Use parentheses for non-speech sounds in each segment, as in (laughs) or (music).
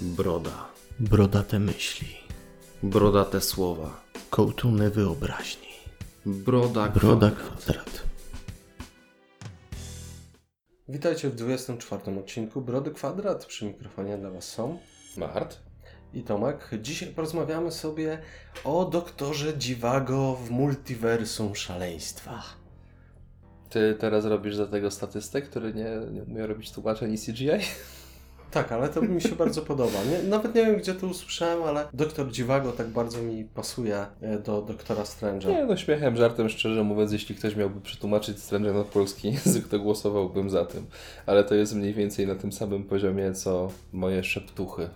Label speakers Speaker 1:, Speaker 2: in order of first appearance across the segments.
Speaker 1: Broda.
Speaker 2: Brodate myśli,
Speaker 1: Brodate słowa.
Speaker 2: kołtuny wyobraźni.
Speaker 1: Broda.
Speaker 2: Broda
Speaker 1: kwadrat.
Speaker 2: kwadrat.
Speaker 3: Witajcie w 24 odcinku Brody Kwadrat. Przy mikrofonie dla Was są
Speaker 1: Mart.
Speaker 3: i Tomek. Dzisiaj porozmawiamy sobie o doktorze Dziwago w multiversum szaleństwa.
Speaker 4: Ty teraz robisz za tego statystę, który nie, nie umie robić tłumaczeń i CGI?
Speaker 3: Tak, ale to mi się (laughs) bardzo podoba. Nie, nawet nie wiem, gdzie to usłyszałem, ale doktor Dziwago tak bardzo mi pasuje e, do doktora Strange'a.
Speaker 4: Nie, no śmiechem, żartem, szczerze mówiąc, jeśli ktoś miałby przetłumaczyć Stranger na polski (laughs) język, to głosowałbym za tym. Ale to jest mniej więcej na tym samym poziomie, co moje szeptuchy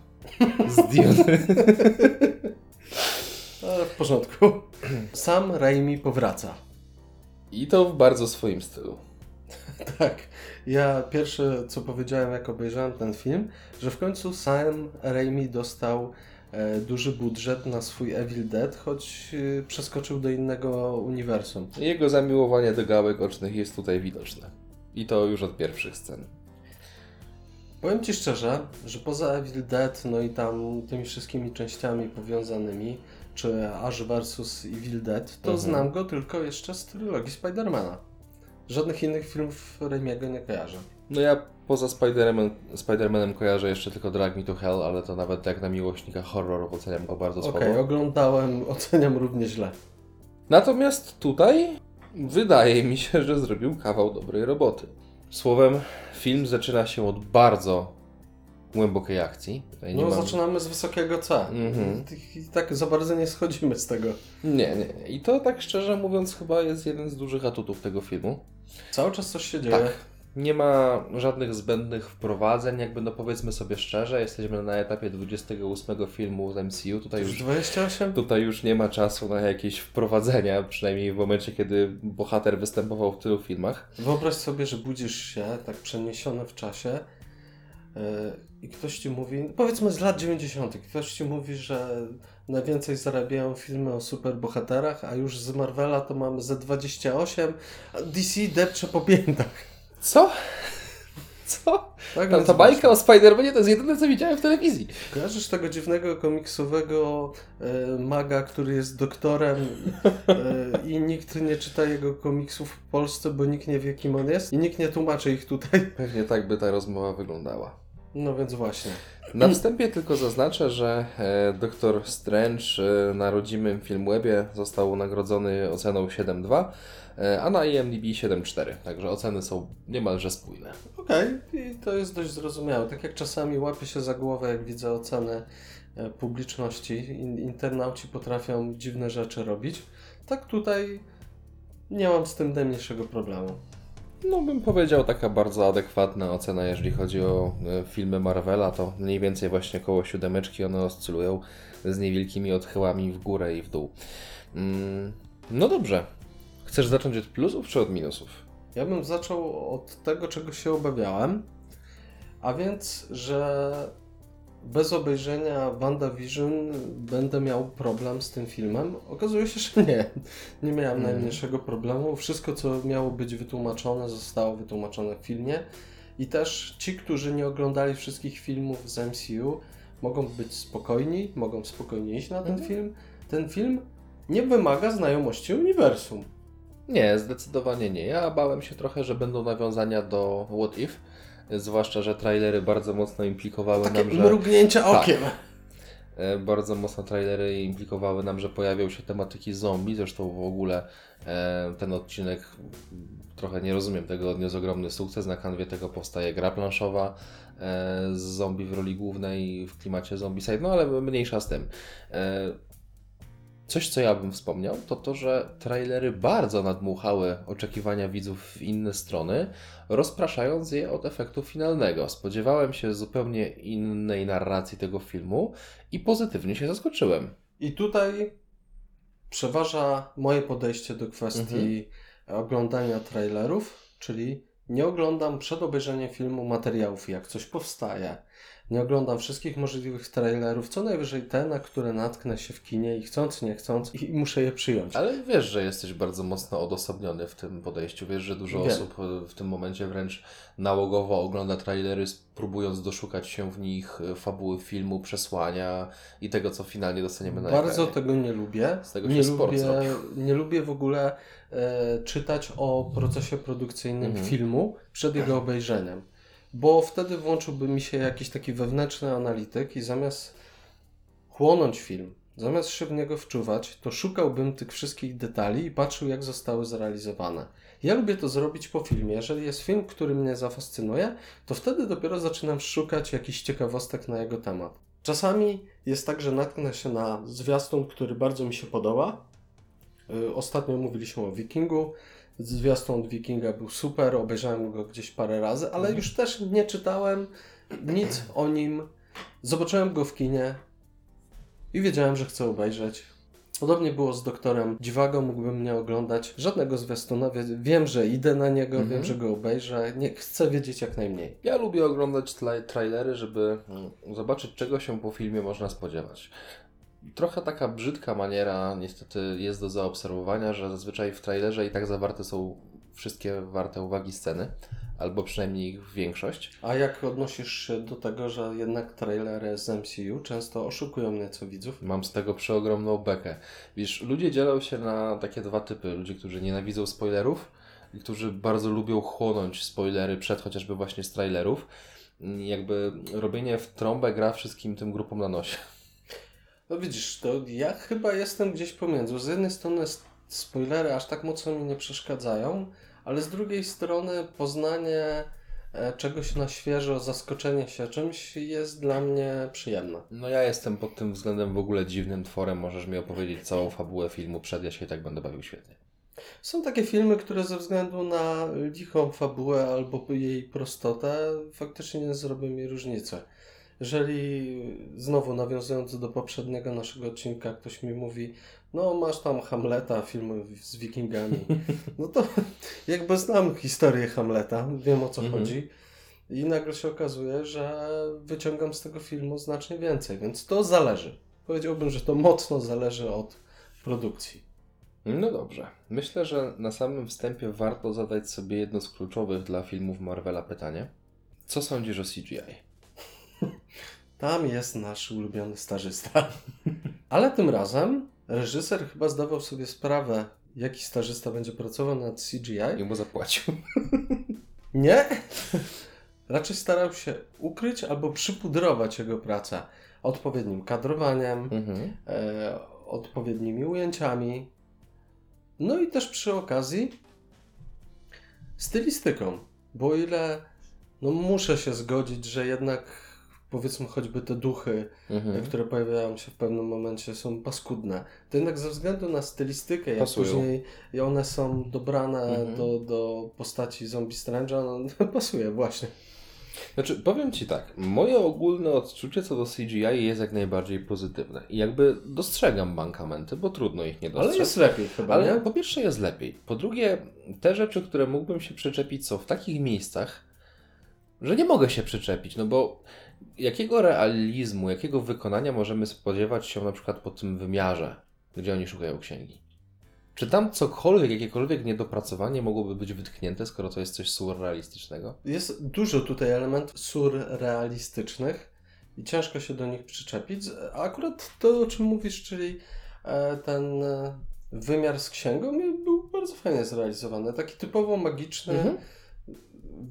Speaker 4: z. (laughs)
Speaker 3: Ale w porządku. (clears throat) Sam Raimi powraca.
Speaker 4: I to w bardzo swoim stylu. (laughs)
Speaker 3: Tak. Ja pierwsze, co powiedziałem, jak obejrzałem ten film, że w końcu Sam Raimi dostał e, duży budżet na swój Evil Dead, choć e, przeskoczył do innego uniwersum.
Speaker 4: Jego zamiłowanie do gałek ocznych jest tutaj widoczne. I to już od pierwszych scen.
Speaker 3: Powiem Ci szczerze, że poza Evil Dead, no i tam tymi wszystkimi częściami powiązanymi, czy Ash vs Evil Dead, to
Speaker 4: Mhm.
Speaker 3: znam go tylko jeszcze z trylogii Spidermana. Żadnych innych filmów Raimiego nie kojarzę.
Speaker 4: No ja poza Spider-Man, Spider-Manem kojarzę jeszcze tylko Drag Me to Hell, ale to nawet jak na miłośnika horrorów oceniam go bardzo
Speaker 3: Okej,
Speaker 4: słabo.
Speaker 3: oglądałem, (laughs) oceniam równie źle.
Speaker 4: Natomiast tutaj wydaje mi się, że zrobił kawał dobrej roboty. Słowem, film zaczyna się od bardzo głębokiej akcji. Tutaj
Speaker 3: No,
Speaker 4: mam-
Speaker 3: zaczynamy z wysokiego C.
Speaker 4: Mhm.
Speaker 3: I, I tak za bardzo nie schodzimy z tego.
Speaker 4: Nie, nie. I to tak szczerze mówiąc chyba jest jeden z dużych atutów tego filmu.
Speaker 3: Cały czas coś się dzieje.
Speaker 4: Tak. Nie ma żadnych zbędnych wprowadzeń, jakby no powiedzmy sobie szczerze, jesteśmy na etapie 28 filmu z MCU, tutaj
Speaker 3: Już
Speaker 4: już
Speaker 3: 28?
Speaker 4: Tutaj już nie ma czasu na jakieś wprowadzenia, przynajmniej w momencie, kiedy bohater występował w tylu filmach.
Speaker 3: Wyobraź sobie, że budzisz się tak przeniesiony w czasie yy, i ktoś ci mówi, powiedzmy z lat 90., ktoś ci mówi, że najwięcej zarabiają filmy o superbohaterach, a już z Marvela to mamy Z28, a DC depcze po piętach.
Speaker 4: Co? Co?
Speaker 3: Tak,
Speaker 4: Tam ta bajka o. Spider-Manie to jest jedyne, co widziałem w telewizji.
Speaker 3: Kojarzysz tego dziwnego komiksowego e, maga, który jest doktorem e, i nikt nie czyta jego komiksów w Polsce, bo nikt nie wie kim on jest i nikt nie tłumaczy ich tutaj.
Speaker 4: Pewnie tak by ta rozmowa wyglądała.
Speaker 3: No więc właśnie. (clears throat)
Speaker 4: Na wstępie tylko zaznaczę, że e, Doktor Strange e, na rodzimym Filmwebie został nagrodzony oceną 7.2, e, a na IMDb 7.4, także oceny są niemalże spójne.
Speaker 3: Okej, i to jest dość zrozumiałe. Tak jak czasami łapię się za głowę, jak widzę oceny e, publiczności, in, internauci potrafią dziwne rzeczy robić, tak tutaj nie mam z tym najmniejszego problemu.
Speaker 4: No bym powiedział taka bardzo adekwatna ocena, jeżeli chodzi o e, filmy Marvela, to mniej więcej właśnie koło siódemeczki one oscylują z niewielkimi odchyłami w górę i w dół. Mm, no dobrze. Chcesz zacząć od plusów czy od minusów?
Speaker 3: Ja bym zaczął od tego, czego się obawiałem, a więc, że bez obejrzenia WandaVision będę miał problem z tym filmem. Okazuje się, że nie. Nie miałem
Speaker 4: Mhm.
Speaker 3: najmniejszego problemu. Wszystko, co miało być wytłumaczone, zostało wytłumaczone w filmie. I też ci, którzy nie oglądali wszystkich filmów z MCU, mogą być spokojni, mogą spokojnie iść na ten
Speaker 4: Mhm.
Speaker 3: film. Ten film nie wymaga znajomości uniwersum.
Speaker 4: Nie, zdecydowanie nie. Ja bałem się trochę, że będą nawiązania do What If, zwłaszcza, że trailery bardzo mocno implikowały
Speaker 3: Takie
Speaker 4: nam, że...
Speaker 3: mrugnięcia
Speaker 4: Tak.
Speaker 3: okiem.
Speaker 4: E, Bardzo mocno trailery implikowały nam, że pojawią się tematyki zombie. Zresztą w ogóle e, ten odcinek, trochę nie rozumiem tego, odniósł ogromny sukces. Na kanwie tego powstaje gra planszowa e, z zombie w roli głównej w klimacie zombicide, no ale mniejsza z tym. Coś, co ja bym wspomniał, to to, że trailery bardzo nadmuchały oczekiwania widzów w inne strony, rozpraszając je od efektu finalnego. Spodziewałem się zupełnie innej narracji tego filmu i pozytywnie się zaskoczyłem.
Speaker 3: I tutaj przeważa moje podejście do kwestii oglądania trailerów, czyli nie oglądam przed obejrzeniem filmu materiałów, jak coś powstaje, Nie oglądam wszystkich możliwych trailerów, co najwyżej te, na które natknę się w kinie i chcąc, nie chcąc i muszę je przyjąć.
Speaker 4: Ale wiesz, że jesteś bardzo mocno odosobniony w tym podejściu. Wiesz, że dużo
Speaker 3: Wiem.
Speaker 4: osób e, w tym momencie wręcz nałogowo ogląda trailery, próbując doszukać się w nich e, fabuły filmu, przesłania i tego, co finalnie dostaniemy na
Speaker 3: Bardzo
Speaker 4: ekranie.
Speaker 3: tego nie lubię.
Speaker 4: Z tego się
Speaker 3: nie,
Speaker 4: sport
Speaker 3: lubię
Speaker 4: zrobił.
Speaker 3: nie lubię w ogóle e, czytać o procesie produkcyjnym
Speaker 4: Mhm.
Speaker 3: filmu przed jego obejrzeniem. Bo wtedy włączyłby mi się jakiś taki wewnętrzny analityk i zamiast chłonąć film, zamiast się w niego wczuwać, to szukałbym tych wszystkich detali i patrzył, jak zostały zrealizowane. Ja lubię to zrobić po filmie. Jeżeli jest film, który mnie zafascynuje, to wtedy dopiero zaczynam szukać jakichś ciekawostek na jego temat. Czasami jest tak, że natknę się na zwiastun, który bardzo mi się podoba. Y, Ostatnio mówiliśmy o Wikingu. Zwiastun od Wikinga był super, obejrzałem go gdzieś parę razy, ale już też nie czytałem nic o nim. Zobaczyłem go w kinie i wiedziałem, że chcę obejrzeć. Podobnie było z doktorem Dziwago, mógłbym nie oglądać żadnego zwiastuna. Wie- Wiem, że idę na niego,
Speaker 4: Mhm.
Speaker 3: wiem, że go obejrzę. Nie, chcę wiedzieć jak najmniej.
Speaker 4: Ja lubię oglądać tla- trailery, żeby mm, zobaczyć, czego się po filmie można spodziewać. Trochę taka brzydka maniera niestety jest do zaobserwowania, że zazwyczaj w trailerze i tak zawarte są wszystkie warte uwagi sceny, albo przynajmniej ich większość.
Speaker 3: A jak odnosisz się do tego, że jednak trailery z MCU często oszukują nieco widzów?
Speaker 4: Mam z tego przeogromną bekę. Wiesz, ludzie dzielą się na takie dwa typy. Ludzie, którzy nienawidzą spoilerów i którzy bardzo lubią chłonąć spoilery przed chociażby właśnie z trailerów. Jakby robienie w trąbę gra wszystkim tym grupom na nosie.
Speaker 3: No widzisz, to ja chyba jestem gdzieś pomiędzy. Z jednej strony spoilery aż tak mocno mi nie przeszkadzają, ale z drugiej strony poznanie e, czegoś na świeżo, zaskoczenie się czymś jest dla mnie przyjemne.
Speaker 4: No ja jestem pod tym względem w ogóle dziwnym tworem. Możesz mi opowiedzieć całą fabułę filmu przed, ja się i tak będę bawił świetnie.
Speaker 3: Są takie filmy, które ze względu na lichą fabułę albo jej prostotę faktycznie nie zrobią mi różnicy. Jeżeli znowu nawiązując do poprzedniego naszego odcinka, ktoś mi mówi, no masz tam Hamleta, filmy z wikingami, (laughs) no to jakby znam historię Hamleta, wiem o co
Speaker 4: Mhm.
Speaker 3: chodzi i nagle się okazuje, że wyciągam z tego filmu znacznie więcej, więc to zależy. Powiedziałbym, że to mocno zależy od produkcji.
Speaker 4: No dobrze. Myślę, że na samym wstępie warto zadać sobie jedno z kluczowych dla filmów Marvela pytanie. Co sądzisz o CGI?
Speaker 3: Tam jest nasz ulubiony stażysta. (laughs) Ale tym razem reżyser chyba zdawał sobie sprawę, jaki stażysta będzie pracował nad
Speaker 4: I
Speaker 3: CGI.
Speaker 4: mu zapłacił. (laughs)
Speaker 3: Nie! (laughs) Raczej starał się ukryć albo przypudrować jego pracę odpowiednim kadrowaniem,
Speaker 4: Mhm.
Speaker 3: e, odpowiednimi ujęciami. No i też przy okazji stylistyką. Bo o ile no muszę się zgodzić, że jednak powiedzmy choćby te duchy
Speaker 4: Mhm.
Speaker 3: które pojawiają się w pewnym momencie są paskudne. To jednak ze względu na stylistykę, jak
Speaker 4: Pasują.
Speaker 3: później i one są dobrane
Speaker 4: Mhm.
Speaker 3: do, do postaci Zombie Strange'a, no (laughs) pasuje właśnie.
Speaker 4: Znaczy, powiem Ci tak, moje ogólne odczucie co do CGI jest jak najbardziej pozytywne. I jakby dostrzegam mankamenty, bo trudno ich nie dostrzec.
Speaker 3: Ale jest lepiej chyba,
Speaker 4: Ale
Speaker 3: nie?
Speaker 4: po pierwsze jest lepiej. Po drugie, te rzeczy, które mógłbym się przyczepić, są w takich miejscach, że nie mogę się przyczepić, no bo jakiego realizmu, jakiego wykonania możemy spodziewać się na przykład po tym wymiarze, gdzie oni szukają księgi? Czy tam cokolwiek, jakiekolwiek niedopracowanie mogłoby być wytknięte, skoro to jest coś surrealistycznego?
Speaker 3: Jest dużo tutaj elementów surrealistycznych i ciężko się do nich przyczepić. A akurat to, o czym mówisz, czyli e, ten e, wymiar z księgą był bardzo fajnie zrealizowany. Taki typowo magiczny,
Speaker 4: Mhm.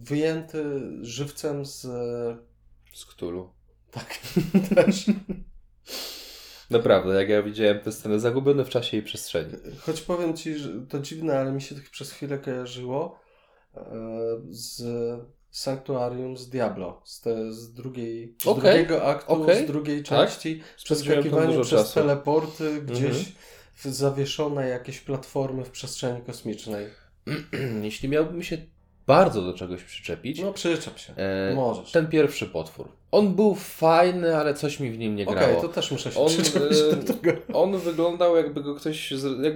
Speaker 3: wyjęty żywcem z...
Speaker 4: Z Cthulhu.
Speaker 3: Tak, (laughs) też.
Speaker 4: Naprawdę, jak ja widziałem tę scenę, zagubiony w czasie i przestrzeni.
Speaker 3: Choć powiem Ci, że to dziwne, ale mi się tak przez chwilę kojarzyło e, z Sanctuarium z Diablo, z, te, z, drugiej, z
Speaker 4: Okej,
Speaker 3: drugiego aktu,
Speaker 4: okej,
Speaker 3: z drugiej
Speaker 4: tak.
Speaker 3: części,
Speaker 4: tam
Speaker 3: przeskakiwanie przez
Speaker 4: czasu.
Speaker 3: teleporty gdzieś w zawieszone jakieś platformy w przestrzeni kosmicznej. (clears throat)
Speaker 4: Jeśli miałbym się bardzo do czegoś przyczepić,
Speaker 3: No przyczep się,
Speaker 4: e,
Speaker 3: możesz.
Speaker 4: ten pierwszy potwór. On był fajny, ale coś mi w nim nie
Speaker 3: Okej,
Speaker 4: grało.
Speaker 3: to też muszę się
Speaker 4: On,
Speaker 3: przyczepić
Speaker 4: e,
Speaker 3: do tego.
Speaker 4: On wyglądał jakby go ktoś. Z, jak,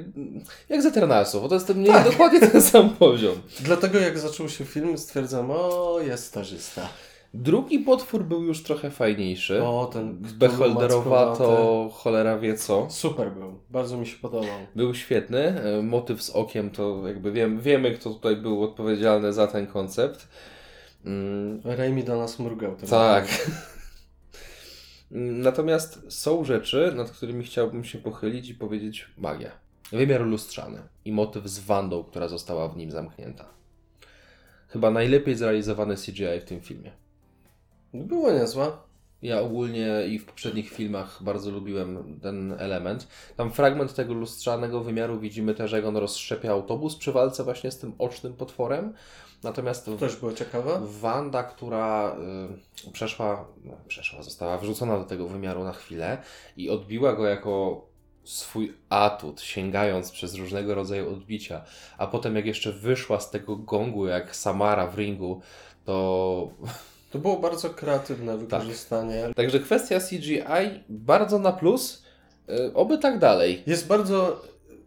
Speaker 4: jak z Eternalsów, bo to jest ten mniej dokładnie ten sam poziom.
Speaker 3: Dlatego jak zaczął się film stwierdzam, o jest stażysta.
Speaker 4: Drugi potwór był już trochę fajniejszy.
Speaker 3: O, ten
Speaker 4: Beholderowato,
Speaker 3: mackowaty.
Speaker 4: cholera wie co.
Speaker 3: Super był, bardzo mi się podobał.
Speaker 4: Był świetny. E, Motyw z okiem to jakby wiem, wiemy, kto tutaj był odpowiedzialny za ten koncept. Mm,
Speaker 3: Raimi do nas mrugał.
Speaker 4: tak. (laughs) Natomiast są rzeczy, nad którymi chciałbym się pochylić i powiedzieć magia. Wymiar lustrzany i motyw z Wandą, która została w nim zamknięta. Chyba najlepiej zrealizowany CGI w tym filmie.
Speaker 3: Było niezłe.
Speaker 4: Ja ogólnie i w poprzednich filmach bardzo lubiłem ten element. Tam fragment tego lustrzanego wymiaru widzimy też, jak on rozszczepia autobus przy walce właśnie z tym ocznym potworem. Natomiast
Speaker 3: To też było ciekawe.
Speaker 4: Wanda, która y, przeszła, no, przeszła, została wrzucona do tego wymiaru na chwilę i odbiła go jako swój atut, sięgając przez różnego rodzaju odbicia, a potem jak jeszcze wyszła z tego gongu jak Samara w ringu, to
Speaker 3: To było bardzo kreatywne wykorzystanie.
Speaker 4: Także kwestia CGI bardzo na plus, y, oby tak dalej.
Speaker 3: Jest bardzo.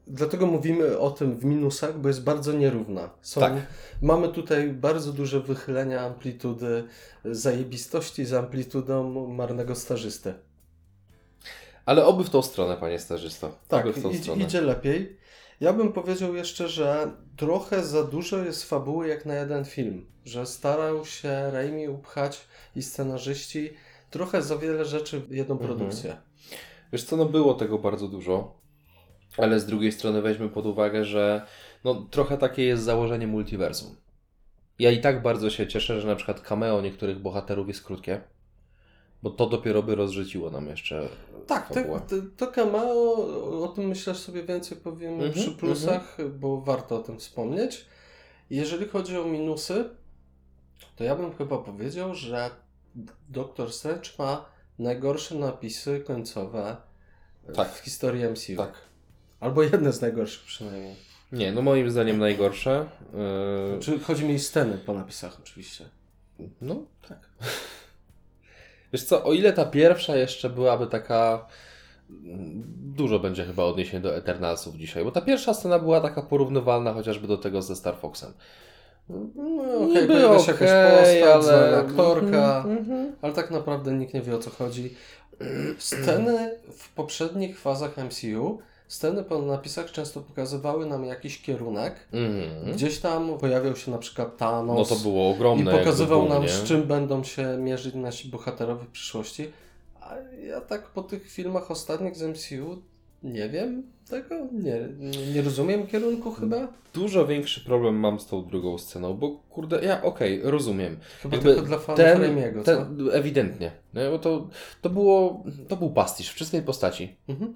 Speaker 3: Dlatego mówimy o tym w minusach, bo jest bardzo nierówna. Są,
Speaker 4: Tak.
Speaker 3: Mamy tutaj bardzo duże wychylenia amplitudy, zajebistości z amplitudą marnego stażysty.
Speaker 4: Ale oby w tą stronę, panie stażysto.
Speaker 3: Tak,
Speaker 4: oby w tą
Speaker 3: idzie,
Speaker 4: stronę.
Speaker 3: idzie lepiej. Ja bym powiedział jeszcze, że trochę za dużo jest fabuły jak na jeden film. Że starał się Raimi upchać i scenarzyści trochę za wiele rzeczy w jedną
Speaker 4: Mhm.
Speaker 3: produkcję.
Speaker 4: Wiesz co, no było tego bardzo dużo, ale z drugiej strony weźmy pod uwagę, że no trochę takie jest założenie multiversum. Ja i tak bardzo się cieszę, że na przykład cameo niektórych bohaterów jest krótkie, bo to dopiero by rozrzuciło nam jeszcze
Speaker 3: Tak, to,
Speaker 4: fabułę.
Speaker 3: to, to cameo, o tym myślę sobie więcej powiemy
Speaker 4: Mhm,
Speaker 3: przy plusach, bo warto o tym wspomnieć. Jeżeli chodzi o minusy, to ja bym chyba powiedział, że Doctor Strange ma najgorsze napisy końcowe
Speaker 4: Tak.
Speaker 3: w historii MCU.
Speaker 4: Tak.
Speaker 3: Albo jedne z najgorszych przynajmniej.
Speaker 4: Nie, no moim zdaniem najgorsze. Yy,
Speaker 3: Czy chodzi mi o sceny po napisach oczywiście.
Speaker 4: No, tak. (laughs) Wiesz co, o ile ta pierwsza jeszcze byłaby taka. Dużo będzie chyba odniesień do Eternalsów dzisiaj, bo ta pierwsza scena była taka porównywalna chociażby do tego ze Star Foxem.
Speaker 3: No okej,
Speaker 4: Niby
Speaker 3: pojawia się jakaś postać,
Speaker 4: ale-
Speaker 3: aktorka,
Speaker 4: Mhm, mhm.
Speaker 3: ale tak naprawdę nikt nie wie o co chodzi. (clears throat) Sceny w poprzednich fazach MCU, sceny po napisach często pokazywały nam jakiś kierunek.
Speaker 4: Mhm.
Speaker 3: Gdzieś tam pojawiał się na przykład Thanos
Speaker 4: No to było
Speaker 3: i
Speaker 4: ogromne. jakby
Speaker 3: pokazywał nam
Speaker 4: nie?
Speaker 3: z czym będą się mierzyć nasi bohaterowie w przyszłości. A ja tak po tych filmach ostatnich z MCU nie wiem tego, nie, nie, rozumiem kierunku chyba.
Speaker 4: Dużo większy problem mam z tą drugą sceną, bo kurde, ja okej, rozumiem.
Speaker 3: Chyba
Speaker 4: Jakby
Speaker 3: tylko dla fanów
Speaker 4: ten, ewidentnie, nie? bo to, to było, to był pastisz w czystej postaci.
Speaker 3: Mhm.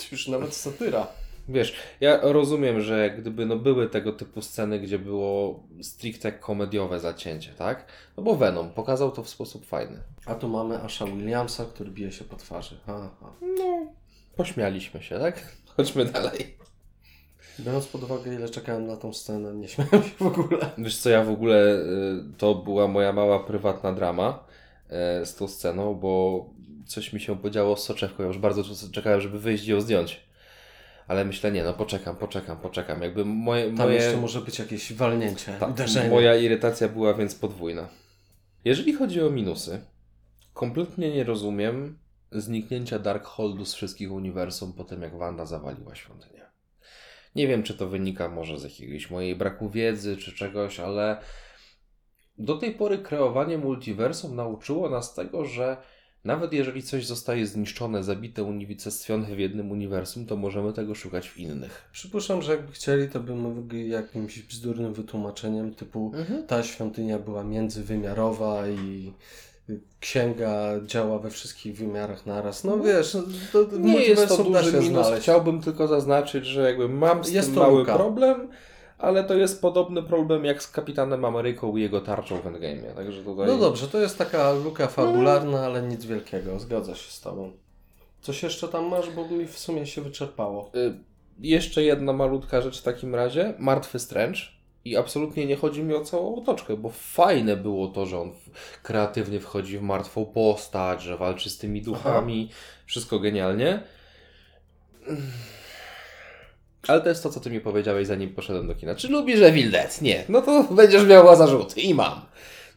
Speaker 3: To już nawet satyra.
Speaker 4: Wiesz, ja rozumiem, że gdyby no były tego typu sceny, gdzie było stricte komediowe zacięcie, tak? No bo Venom pokazał to w sposób fajny.
Speaker 3: A tu mamy Asha Williamsa, który bije się po twarzy. Aha.
Speaker 4: No, pośmialiśmy się, tak? (laughs) Chodźmy dalej.
Speaker 3: Biorąc pod uwagę, ile czekałem na tą scenę, nie śmiałem się w ogóle.
Speaker 4: Wiesz co, ja w ogóle, y, to była moja mała prywatna drama y, z tą sceną, bo coś mi się podziało z soczewką. Ja już bardzo czekałem, żeby wyjść i ją zdjąć. Ale myślę, nie no, poczekam, poczekam, poczekam. Jakby moje...
Speaker 3: Tam
Speaker 4: moje...
Speaker 3: jeszcze może być jakieś walnięcie,
Speaker 4: Tak,
Speaker 3: uderzenie.
Speaker 4: moja irytacja była więc podwójna. Jeżeli chodzi o minusy, kompletnie nie rozumiem zniknięcia Darkholdu z wszystkich uniwersum po tym, jak Wanda zawaliła świątynię. Nie wiem, czy to wynika może z jakiegoś mojej braku wiedzy, czy czegoś, ale do tej pory kreowanie multiversum nauczyło nas tego, że nawet jeżeli coś zostaje zniszczone, zabite, unicestwione w jednym uniwersum, to możemy tego szukać w innych.
Speaker 3: Przypuszczam, że jakby chcieli, to by mogli jakimś bzdurnym wytłumaczeniem typu ta świątynia była międzywymiarowa i księga działa we wszystkich wymiarach naraz. No wiesz, to, to
Speaker 4: Nie jest to duży minus.
Speaker 3: znaleźć.
Speaker 4: Chciałbym tylko zaznaczyć, że jakby mam z
Speaker 3: Jest
Speaker 4: tym mały
Speaker 3: luka.
Speaker 4: problem, ale to jest podobny problem jak z Kapitanem Ameryką i jego tarczą w Endgame'ie. Także tutaj...
Speaker 3: No dobrze, to jest taka luka fabularna, ale nic wielkiego. Zgadza się z tobą. Coś jeszcze tam masz, bo mi w sumie się wyczerpało.
Speaker 4: Y, jeszcze jedna malutka rzecz w takim razie. Martwy Strange. I absolutnie nie chodzi mi o całą otoczkę, bo fajne było to, że on kreatywnie wchodzi w martwą postać, że walczy z tymi duchami. Wszystko genialnie. Ale to jest to, co ty mi powiedziałeś, zanim poszedłem do kina. Czy lubisz Evil Dead? Nie. No to będziesz miała zarzuty. I mam.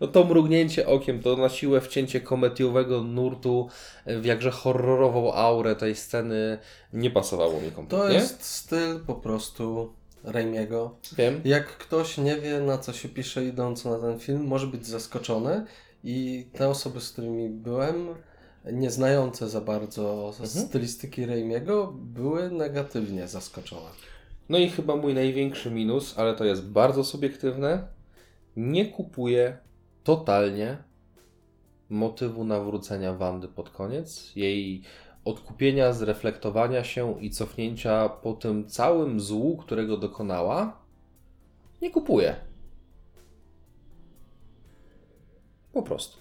Speaker 4: No to mrugnięcie okiem, to na siłę wcięcie komediowego nurtu w jakże horrorową aurę tej sceny nie pasowało mi kompletnie.
Speaker 3: To jest styl po prostu Raimiego.
Speaker 4: Wiem.
Speaker 3: Jak ktoś nie wie, na co się pisze idąc na ten film, może być zaskoczony i te osoby, z którymi byłem, nie znające za bardzo
Speaker 4: Mhm.
Speaker 3: stylistyki Raimiego, były negatywnie zaskoczone.
Speaker 4: No i chyba mój największy minus, ale to jest bardzo subiektywne. Nie kupuję totalnie motywu nawrócenia Wandy pod koniec, jej odkupienia, zreflektowania się i cofnięcia po tym całym złu, którego dokonała. Nie kupuję. Po prostu.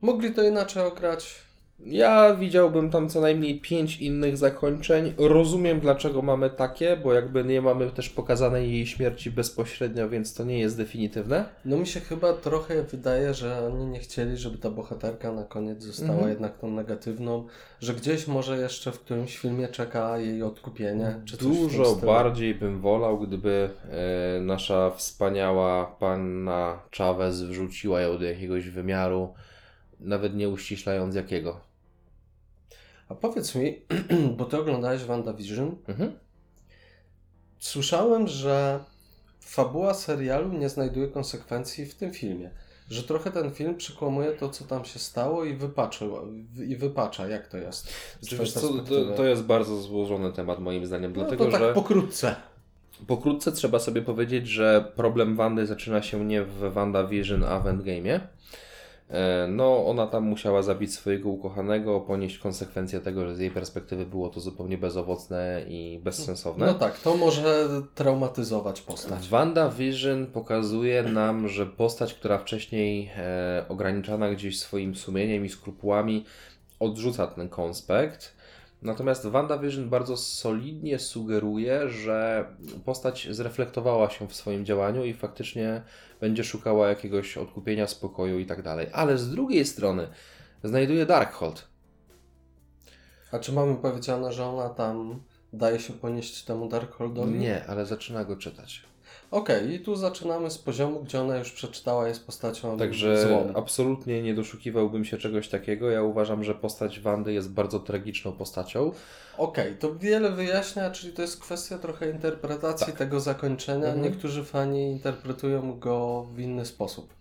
Speaker 3: Mogli to inaczej ograć.
Speaker 4: Ja widziałbym tam co najmniej pięć innych zakończeń. Rozumiem, dlaczego mamy takie, bo jakby nie mamy też pokazanej jej śmierci bezpośrednio, więc to nie jest definitywne.
Speaker 3: No mi się chyba trochę wydaje, że oni nie chcieli, żeby ta bohaterka na koniec została
Speaker 4: Mhm.
Speaker 3: jednak tą negatywną, że gdzieś może jeszcze w którymś filmie czeka jej odkupienie.
Speaker 4: Dużo bardziej bym wolał, gdyby e, nasza wspaniała panna Chavez wrzuciła ją do jakiegoś wymiaru, nawet nie uściślając jakiego.
Speaker 3: A powiedz mi, (clears throat) bo ty oglądałeś WandaVision,
Speaker 4: Mhm.
Speaker 3: słyszałem, że fabuła serialu nie znajduje konsekwencji w tym filmie. Że trochę ten film przekłamuje to, co tam się stało i, wypaczył, i wypacza, jak to jest.
Speaker 4: to, to jest bardzo złożony temat moim zdaniem,
Speaker 3: no,
Speaker 4: dlatego
Speaker 3: to tak
Speaker 4: że...
Speaker 3: pokrótce.
Speaker 4: Pokrótce trzeba sobie powiedzieć, że problem Wandy zaczyna się nie w WandaVision, a w Endgame'ie. E, No, ona tam musiała zabić swojego ukochanego, ponieść konsekwencje tego, że z jej perspektywy było to zupełnie bezowocne i bezsensowne.
Speaker 3: No tak, to może traumatyzować postać.
Speaker 4: WandaVision pokazuje nam, że postać, która wcześniej e, ograniczana gdzieś swoim sumieniem i skrupułami, odrzuca ten konspekt. Natomiast WandaVision bardzo solidnie sugeruje, że postać zreflektowała się w swoim działaniu i faktycznie będzie szukała jakiegoś odkupienia, spokoju i tak dalej. Ale z drugiej strony znajduje Darkhold.
Speaker 3: A czy mamy powiedziane, że ona tam daje się ponieść temu Darkholdowi?
Speaker 4: Nie, ale zaczyna go czytać.
Speaker 3: Okej, i tu zaczynamy z poziomu, gdzie ona już przeczytała, jest postacią
Speaker 4: Także
Speaker 3: złą.
Speaker 4: absolutnie nie doszukiwałbym się czegoś takiego. Ja uważam, że postać Wandy jest bardzo tragiczną postacią.
Speaker 3: Okej, to wiele wyjaśnia, czyli to jest kwestia trochę interpretacji tego zakończenia.
Speaker 4: Mhm.
Speaker 3: Niektórzy fani interpretują go w inny sposób.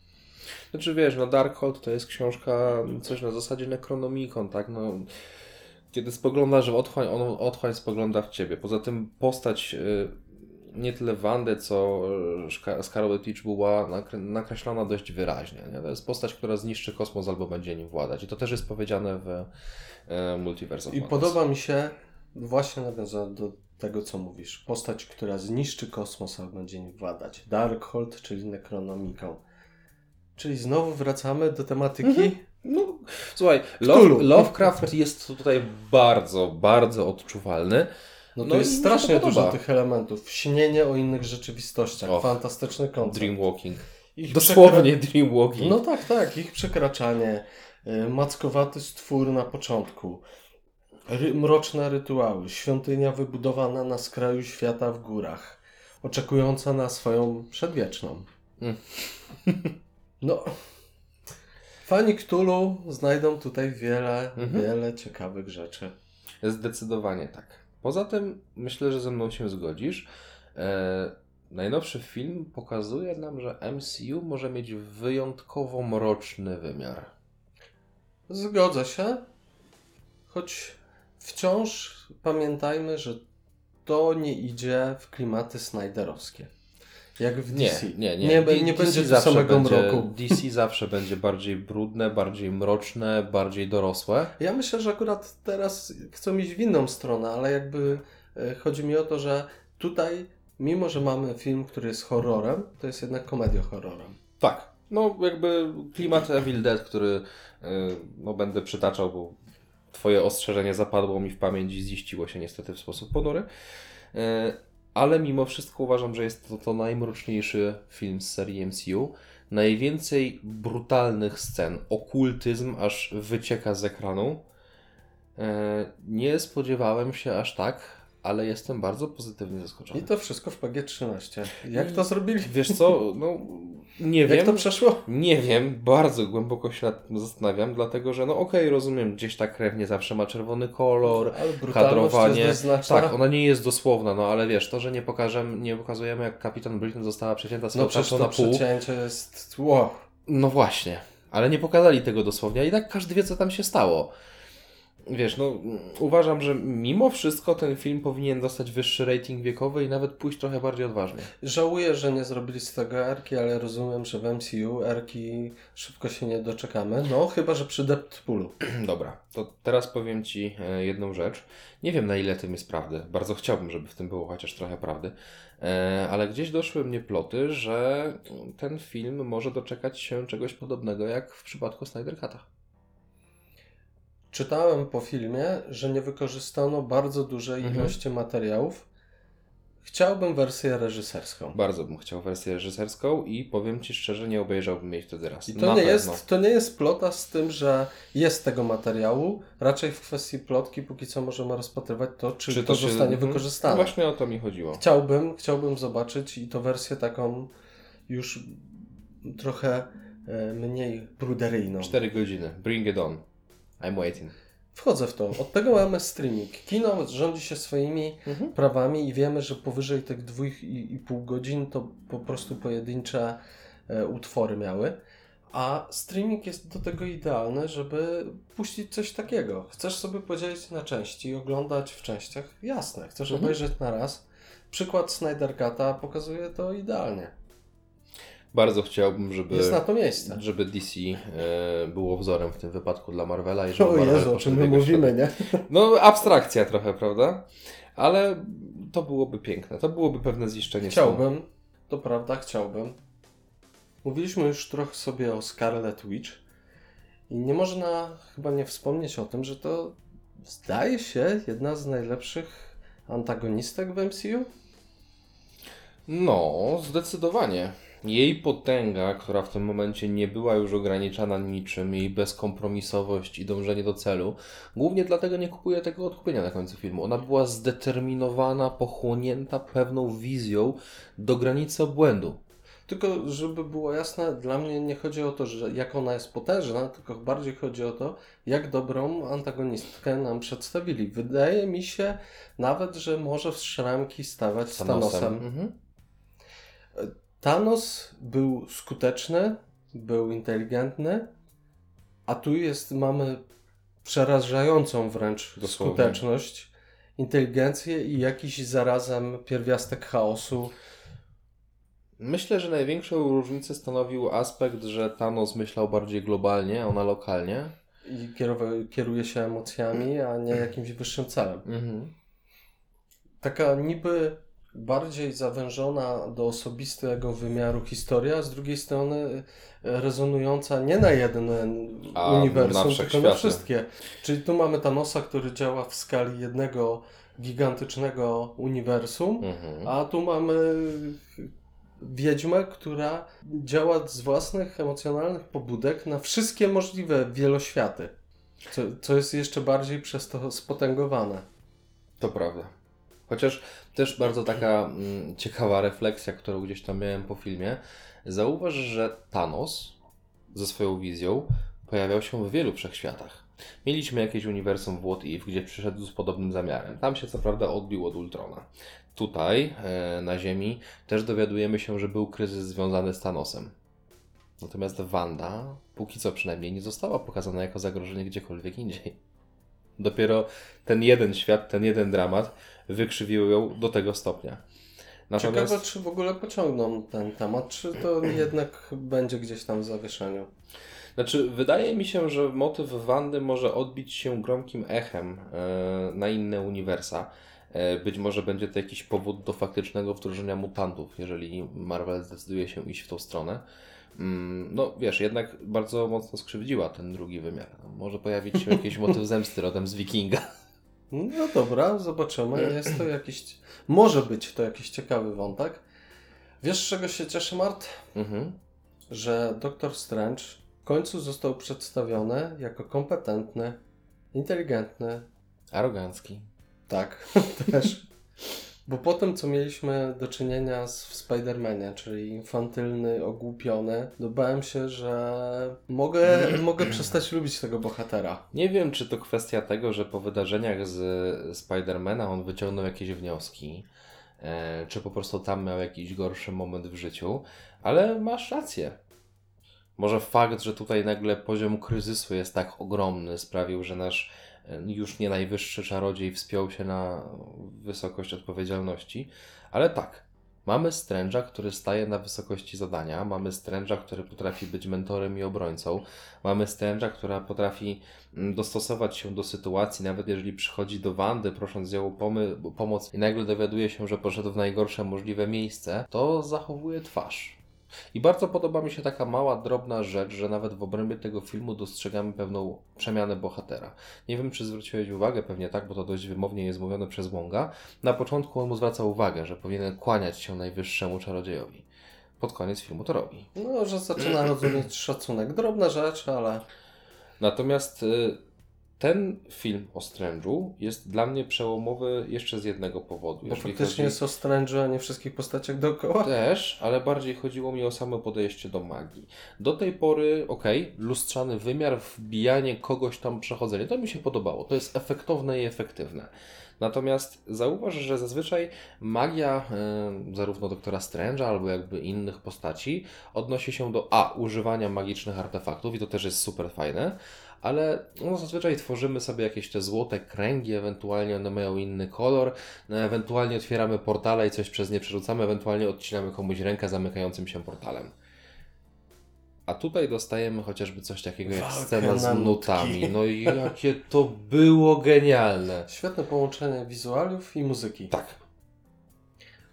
Speaker 4: Znaczy wiesz, no Darkhold to jest książka, coś na zasadzie Necronomicon, tak? No, kiedy spoglądasz w otchłań, on otchłań spogląda w ciebie. Poza tym postać y, nie tyle Wandy, co Szka- Scarlet Witch była nakre- nakreślona dość wyraźnie. Nie? To jest postać, która zniszczy kosmos albo będzie nim władać. I to też jest powiedziane w y, Multiverse
Speaker 3: I podoba mi się, właśnie nawiązując do tego, co mówisz, postać, która zniszczy kosmos, a będzie nim władać. Darkhold, czyli Necronomicon. Czyli znowu wracamy do tematyki.
Speaker 4: Mhm. No, słuchaj. Love, Lovecraft jest tutaj bardzo, bardzo odczuwalny.
Speaker 3: No to
Speaker 4: No
Speaker 3: jest strasznie dużo tych elementów. Śnienie o innych rzeczywistościach.
Speaker 4: Och,
Speaker 3: Fantastyczny koncept.
Speaker 4: Dreamwalking.
Speaker 3: Ich
Speaker 4: Dosłownie
Speaker 3: przekra-
Speaker 4: Dreamwalking.
Speaker 3: No tak, tak. Ich przekraczanie. y, Mackowaty stwór na początku. Ry- mroczne rytuały. Świątynia wybudowana na skraju świata w górach. Oczekująca na swoją przedwieczną.
Speaker 4: Mm. (laughs)
Speaker 3: No. Fani Cthulhu znajdą tutaj wiele,
Speaker 4: Mhm.
Speaker 3: wiele ciekawych rzeczy.
Speaker 4: Zdecydowanie tak. Poza tym myślę, że ze mną się zgodzisz. E, najnowszy film pokazuje nam, że MCU może mieć wyjątkowo mroczny wymiar.
Speaker 3: Zgodzę się, choć wciąż pamiętajmy, że to nie idzie w klimaty Snyderowskie. Jak w
Speaker 4: Nie,
Speaker 3: DC.
Speaker 4: nie, nie.
Speaker 3: Nie,
Speaker 4: D-
Speaker 3: nie
Speaker 4: DC
Speaker 3: będzie samego
Speaker 4: będzie,
Speaker 3: mroku.
Speaker 4: DC zawsze będzie bardziej brudne, bardziej mroczne, bardziej dorosłe.
Speaker 3: Ja myślę, że akurat teraz chcą iść w inną stronę, ale jakby e, chodzi mi o to, że tutaj, mimo że mamy film, który jest horrorem, to jest jednak komedia horrorem.
Speaker 4: Tak. No jakby klimat Evil Dead, który y, no, będę przytaczał, bo twoje ostrzeżenie zapadło mi w pamięć i ziściło się niestety w sposób ponury. Ale mimo wszystko uważam, że jest to, to najmroczniejszy film z serii MCU. Najwięcej brutalnych scen, okultyzm aż wycieka z ekranu. Y, nie spodziewałem się aż tak, ale jestem bardzo pozytywnie
Speaker 3: I
Speaker 4: zaskoczony.
Speaker 3: to wszystko w PG-13. Jak to zrobili?
Speaker 4: Wiesz co, no nie
Speaker 3: Jak
Speaker 4: wiem.
Speaker 3: to przeszło?
Speaker 4: Nie wiem, bardzo głęboko się nad tym zastanawiam, dlatego że no okej, rozumiem, gdzieś ta krew nie zawsze ma czerwony kolor,
Speaker 3: Ale
Speaker 4: kadrowanie. Tak, ona nie jest dosłowna, no ale wiesz, to, że nie pokażemy, nie pokazujemy jak kapitan Britain została przecięta z
Speaker 3: No przecież
Speaker 4: to na pół.
Speaker 3: przecięcie jest... Wow.
Speaker 4: No właśnie, ale nie pokazali tego dosłownie, i tak każdy wie, co tam się stało. Wiesz, no uważam, że mimo wszystko ten film powinien dostać wyższy rating wiekowy i nawet pójść trochę bardziej odważnie.
Speaker 3: Żałuję, że nie zrobili z tego erki, ale rozumiem, że w MCU erki szybko się nie doczekamy. No, chyba, że przy Deadpoolu. (clears throat)
Speaker 4: Dobra, to teraz powiem Ci e, jedną rzecz. Nie wiem na ile tym jest prawdy. Bardzo chciałbym, żeby w tym było chociaż trochę prawdy. E, Ale gdzieś doszły mnie ploty, że ten film może doczekać się czegoś podobnego jak w przypadku Snyder Cut'a.
Speaker 3: Czytałem po filmie, że nie wykorzystano bardzo dużej
Speaker 4: Mhm.
Speaker 3: ilości materiałów. Chciałbym wersję reżyserską.
Speaker 4: Bardzo bym chciał wersję reżyserską i powiem Ci szczerze, nie obejrzałbym jej wtedy raz.
Speaker 3: I
Speaker 4: Na
Speaker 3: to nie,
Speaker 4: pewno.
Speaker 3: jest, to nie jest plota z tym, że jest tego materiału. Raczej w kwestii plotki póki co możemy rozpatrywać to, czy, to,
Speaker 4: się-
Speaker 3: zostanie
Speaker 4: Mhm.
Speaker 3: wykorzystane.
Speaker 4: No Właśnie o to mi chodziło.
Speaker 3: Chciałbym, chciałbym zobaczyć i to wersję taką już trochę e, mniej bruderyjną.
Speaker 4: 4 godziny. Bring it on. I'm waiting.
Speaker 3: Wchodzę w to. Od tego mamy streaming. Kino rządzi się swoimi
Speaker 4: Mhm.
Speaker 3: prawami i wiemy, że powyżej tych dwóch i, i pół godzin to po prostu pojedyncze e, utwory miały. A streaming jest do tego idealny, żeby puścić coś takiego. Chcesz sobie podzielić na części i oglądać w częściach? Jasne. Chcesz
Speaker 4: Mhm.
Speaker 3: obejrzeć na raz? Przykład Snyder Cut'a pokazuje to idealnie.
Speaker 4: Bardzo chciałbym, żeby...
Speaker 3: Jest na to miejsce.
Speaker 4: żeby DC e, było wzorem w tym wypadku dla Marvela i żeby
Speaker 3: O
Speaker 4: Marvel
Speaker 3: Jezu, o czym my mówimy, nie?
Speaker 4: No, abstrakcja trochę, prawda? Ale to byłoby piękne. To byłoby pewne ziszczenie snu.
Speaker 3: Chciałbym, to prawda, chciałbym. Mówiliśmy już trochę sobie o Scarlet Witch i nie można chyba nie wspomnieć o tym, że to zdaje się jedna z najlepszych antagonistek w MCU.
Speaker 4: No, zdecydowanie. Jej potęga, która w tym momencie nie była już ograniczana niczym, jej bezkompromisowość i dążenie do celu, głównie dlatego nie kupuje tego odkupienia na końcu filmu. Ona była zdeterminowana, pochłonięta pewną wizją do granicy obłędu.
Speaker 3: Tylko, żeby było jasne, dla mnie nie chodzi o to, że jak ona jest potężna, tylko bardziej chodzi o to, jak dobrą antagonistkę nam przedstawili. Wydaje mi się nawet, że może w szramki stawać z Thanosem.
Speaker 4: Mhm.
Speaker 3: Thanos był skuteczny, był inteligentny, a tu jest, mamy przerażającą wręcz
Speaker 4: Dosłownie.
Speaker 3: skuteczność, inteligencję i jakiś zarazem pierwiastek chaosu.
Speaker 4: Myślę, że największą różnicę stanowił aspekt, że Thanos myślał bardziej globalnie, a ona lokalnie.
Speaker 3: I kieruje się emocjami, a nie jakimś wyższym celem.
Speaker 4: Mhm.
Speaker 3: Taka niby bardziej zawężona do osobistego wymiaru historia, z drugiej strony e, rezonująca nie na jeden
Speaker 4: A,
Speaker 3: uniwersum,
Speaker 4: na
Speaker 3: tylko na wszystkie. Czyli tu mamy Thanosa, który działa w skali jednego gigantycznego uniwersum,
Speaker 4: Mhm.
Speaker 3: a tu mamy wiedźmę, która działa z własnych emocjonalnych pobudek na wszystkie możliwe wieloświaty. Co, co jest jeszcze bardziej przez to spotęgowane.
Speaker 4: To prawda. Chociaż też bardzo taka mm, ciekawa refleksja, którą gdzieś tam miałem po filmie. Zauważ, że Thanos ze swoją wizją pojawiał się w wielu wszechświatach. Mieliśmy jakieś uniwersum w What If, gdzie przyszedł z podobnym zamiarem. Tam się co prawda odbił od Ultrona. Tutaj, e, na Ziemi, też dowiadujemy się, że był kryzys związany z Thanosem. Natomiast Wanda, póki co przynajmniej, nie została pokazana jako zagrożenie gdziekolwiek indziej. Dopiero ten jeden świat, ten jeden dramat wykrzywił ją do tego stopnia. Natomiast
Speaker 3: Ciekawe, czy w ogóle pociągną ten temat, czy to jednak będzie gdzieś tam w zawieszeniu.
Speaker 4: znaczy, wydaje mi się, że motyw Wandy może odbić się gromkim echem e, na inne uniwersa. E, być może będzie to jakiś powód do faktycznego wdrożenia mutantów, jeżeli Marvel zdecyduje się iść w tą stronę. Mm, No wiesz, jednak bardzo mocno skrzywdziła ten drugi wymiar. Może pojawić się jakiś motyw (laughs) zemsty rodem z Wikinga.
Speaker 3: No dobra, zobaczymy. (clears throat) Jest to jakiś. Może być to jakiś ciekawy wątek. Wiesz, czego się cieszę, Mart?
Speaker 4: Mhm.
Speaker 3: Że Doktor Strange w końcu został przedstawiony jako kompetentny, inteligentny,
Speaker 4: Arogancki.
Speaker 3: tak, (laughs) też Bo po tym, co mieliśmy do czynienia z, w Spider-Manie, czyli infantylny, ogłupiony, no bałem się, że mogę, (clears throat) mogę przestać lubić tego bohatera.
Speaker 4: Nie wiem, czy to kwestia tego, że po wydarzeniach z Spidermana on wyciągnął jakieś wnioski, e, czy po prostu tam miał jakiś gorszy moment w życiu, ale masz rację. Może fakt, że tutaj nagle poziom kryzysu jest tak ogromny, sprawił, że nasz już nie najwyższy czarodziej wspiął się na wysokość odpowiedzialności, ale tak. Mamy Strange'a, który staje na wysokości zadania, mamy Strange'a, który potrafi być mentorem i obrońcą, mamy Strange'a, która potrafi mm, dostosować się do sytuacji, nawet jeżeli przychodzi do Wandy, prosząc ją o pomy- pomoc i nagle dowiaduje się, że poszedł w najgorsze możliwe miejsce, to zachowuje twarz. I bardzo podoba mi się taka mała, drobna rzecz, że nawet w obrębie tego filmu dostrzegamy pewną przemianę bohatera. Nie wiem, czy zwróciłeś uwagę, pewnie tak, bo to dość wymownie jest mówione przez Wonga. Na początku on mu zwraca uwagę, że powinien kłaniać się najwyższemu czarodziejowi. Pod koniec filmu to robi.
Speaker 3: No, że zaczyna rozumieć szacunek. Drobna rzecz, ale
Speaker 4: Natomiast y, ten film o Strange'u jest dla mnie przełomowy jeszcze z jednego powodu.
Speaker 3: bo faktycznie
Speaker 4: chodzi-
Speaker 3: jest o Strange'u, a nie wszystkich postaciach dookoła.
Speaker 4: Też, ale bardziej chodziło mi o samo podejście do magii. Do tej pory, okej, lustrzany wymiar, wbijanie kogoś tam, przechodzenie, to mi się podobało. To jest efektowne i efektywne. Natomiast zauważ, że zazwyczaj magia e, zarówno doktora Strange'a, albo jakby innych postaci odnosi się do a. używania magicznych artefaktów i to też jest super fajne, ale no, zazwyczaj tworzymy sobie jakieś te złote kręgi, ewentualnie one mają inny kolor, no, ewentualnie otwieramy portale i coś przez nie przerzucamy, ewentualnie odcinamy komuś rękę zamykającym się portalem. A tutaj dostajemy chociażby coś takiego jak
Speaker 3: Walkę
Speaker 4: scena z nutami. No i jakie to było genialne.
Speaker 3: Świetne połączenie wizualiów i muzyki.
Speaker 4: Tak.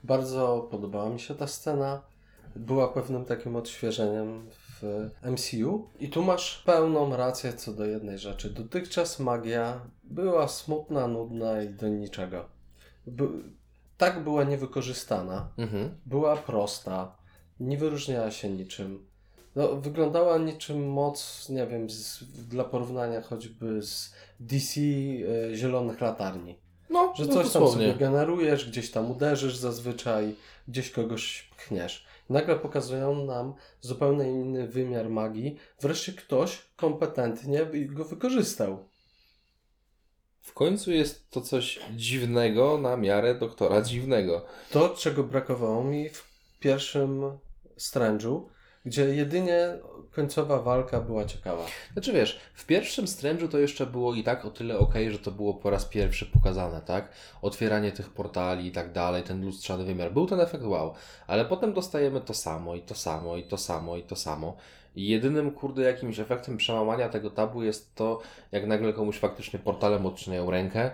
Speaker 3: Bardzo podobała mi się ta scena. Była pewnym takim odświeżeniem w MCU. I tu masz pełną rację co do jednej rzeczy. Dotychczas magia była smutna, nudna i do niczego. By... Tak była niewykorzystana.
Speaker 4: Mhm.
Speaker 3: Była prosta. Nie wyróżniała się niczym. No, wyglądała niczym moc, nie wiem, z, dla porównania choćby z DC e, Zielonych Latarni.
Speaker 4: No,
Speaker 3: Że
Speaker 4: no
Speaker 3: coś tam sobie generujesz, gdzieś tam uderzysz zazwyczaj, gdzieś kogoś pchniesz. Nagle pokazują nam zupełnie inny wymiar magii. Wreszcie ktoś kompetentnie go wykorzystał.
Speaker 4: W końcu jest to coś dziwnego na miarę doktora dziwnego.
Speaker 3: To, czego brakowało mi w pierwszym Strange'u, gdzie jedynie końcowa walka była ciekawa.
Speaker 4: Znaczy wiesz, w pierwszym Strange'u to jeszcze było i tak o tyle ok, że to było po raz pierwszy pokazane, tak? Otwieranie tych portali i tak dalej, ten lustrzany wymiar. Był ten efekt wow, ale potem dostajemy to samo i to samo i to samo i to samo. I jedynym, kurde, jakimś efektem przełamania tego tabu jest to, jak nagle komuś faktycznie portalem odcinają rękę,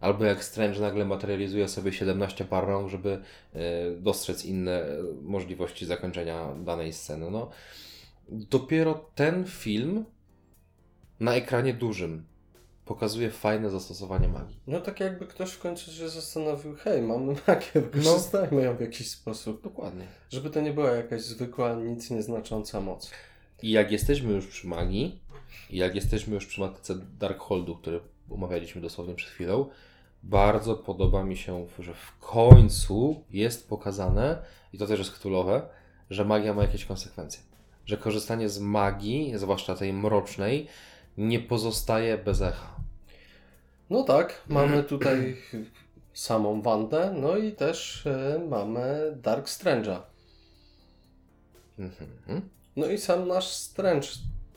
Speaker 4: albo jak Strange nagle materializuje sobie 17 par rąk, żeby e, dostrzec inne e, możliwości zakończenia danej sceny. No, dopiero ten film na ekranie dużym pokazuje fajne zastosowanie magii.
Speaker 3: No tak jakby ktoś w końcu się zastanowił, hej, mamy magię, wykorzystajmy ją w jakiś sposób.
Speaker 4: Dokładnie.
Speaker 3: Żeby to nie była jakaś zwykła, nic nieznacząca moc.
Speaker 4: I jak jesteśmy już przy magii, i jak jesteśmy już przy matce Darkholdu, który omawialiśmy dosłownie przed chwilą, bardzo podoba mi się, że w końcu jest pokazane, i to też jest chtulowe, że magia ma jakieś konsekwencje. Że korzystanie z magii, zwłaszcza tej mrocznej, nie pozostaje bez echa.
Speaker 3: No tak, (clears throat) mamy tutaj samą Wandę, no i też e, mamy Dark Strange'a.
Speaker 4: Mhm.
Speaker 3: No i sam nasz Strange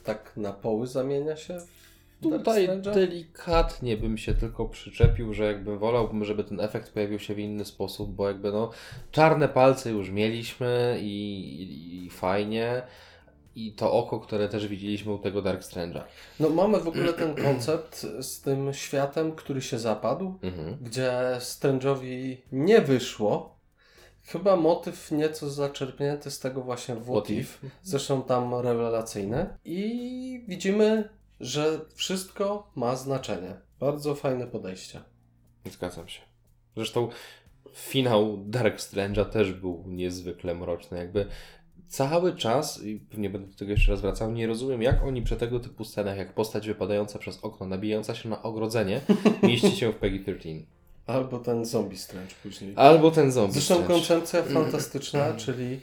Speaker 3: tak na poły zamienia się w
Speaker 4: Tutaj delikatnie bym się tylko przyczepił, że jakby wolałbym, żeby ten efekt pojawił się w inny sposób, bo jakby no czarne palce już mieliśmy i, i, i fajnie. I to oko, które też widzieliśmy u tego Dark Strange'a.
Speaker 3: No mamy w ogóle ten koncept z tym światem, który się zapadł,
Speaker 4: Mhm.
Speaker 3: gdzie Strange'owi nie wyszło. Chyba motyw nieco zaczerpnięty z tego właśnie What If. Zresztą tam rewelacyjne. I widzimy, że wszystko ma znaczenie. Bardzo fajne podejście.
Speaker 4: Zgadzam się. Zresztą finał Dark Strange'a też był niezwykle mroczny. Jakby cały czas, i pewnie będę do tego jeszcze raz wracał, nie rozumiem, jak oni przy tego typu scenach, jak postać wypadająca przez okno, nabijająca się na ogrodzenie, (laughs) mieści się w PEGI 13.
Speaker 3: Albo ten zombie Strange później.
Speaker 4: Albo ten zombie
Speaker 3: Zresztą
Speaker 4: Strange.
Speaker 3: koncepcja (laughs) fantastyczna, czyli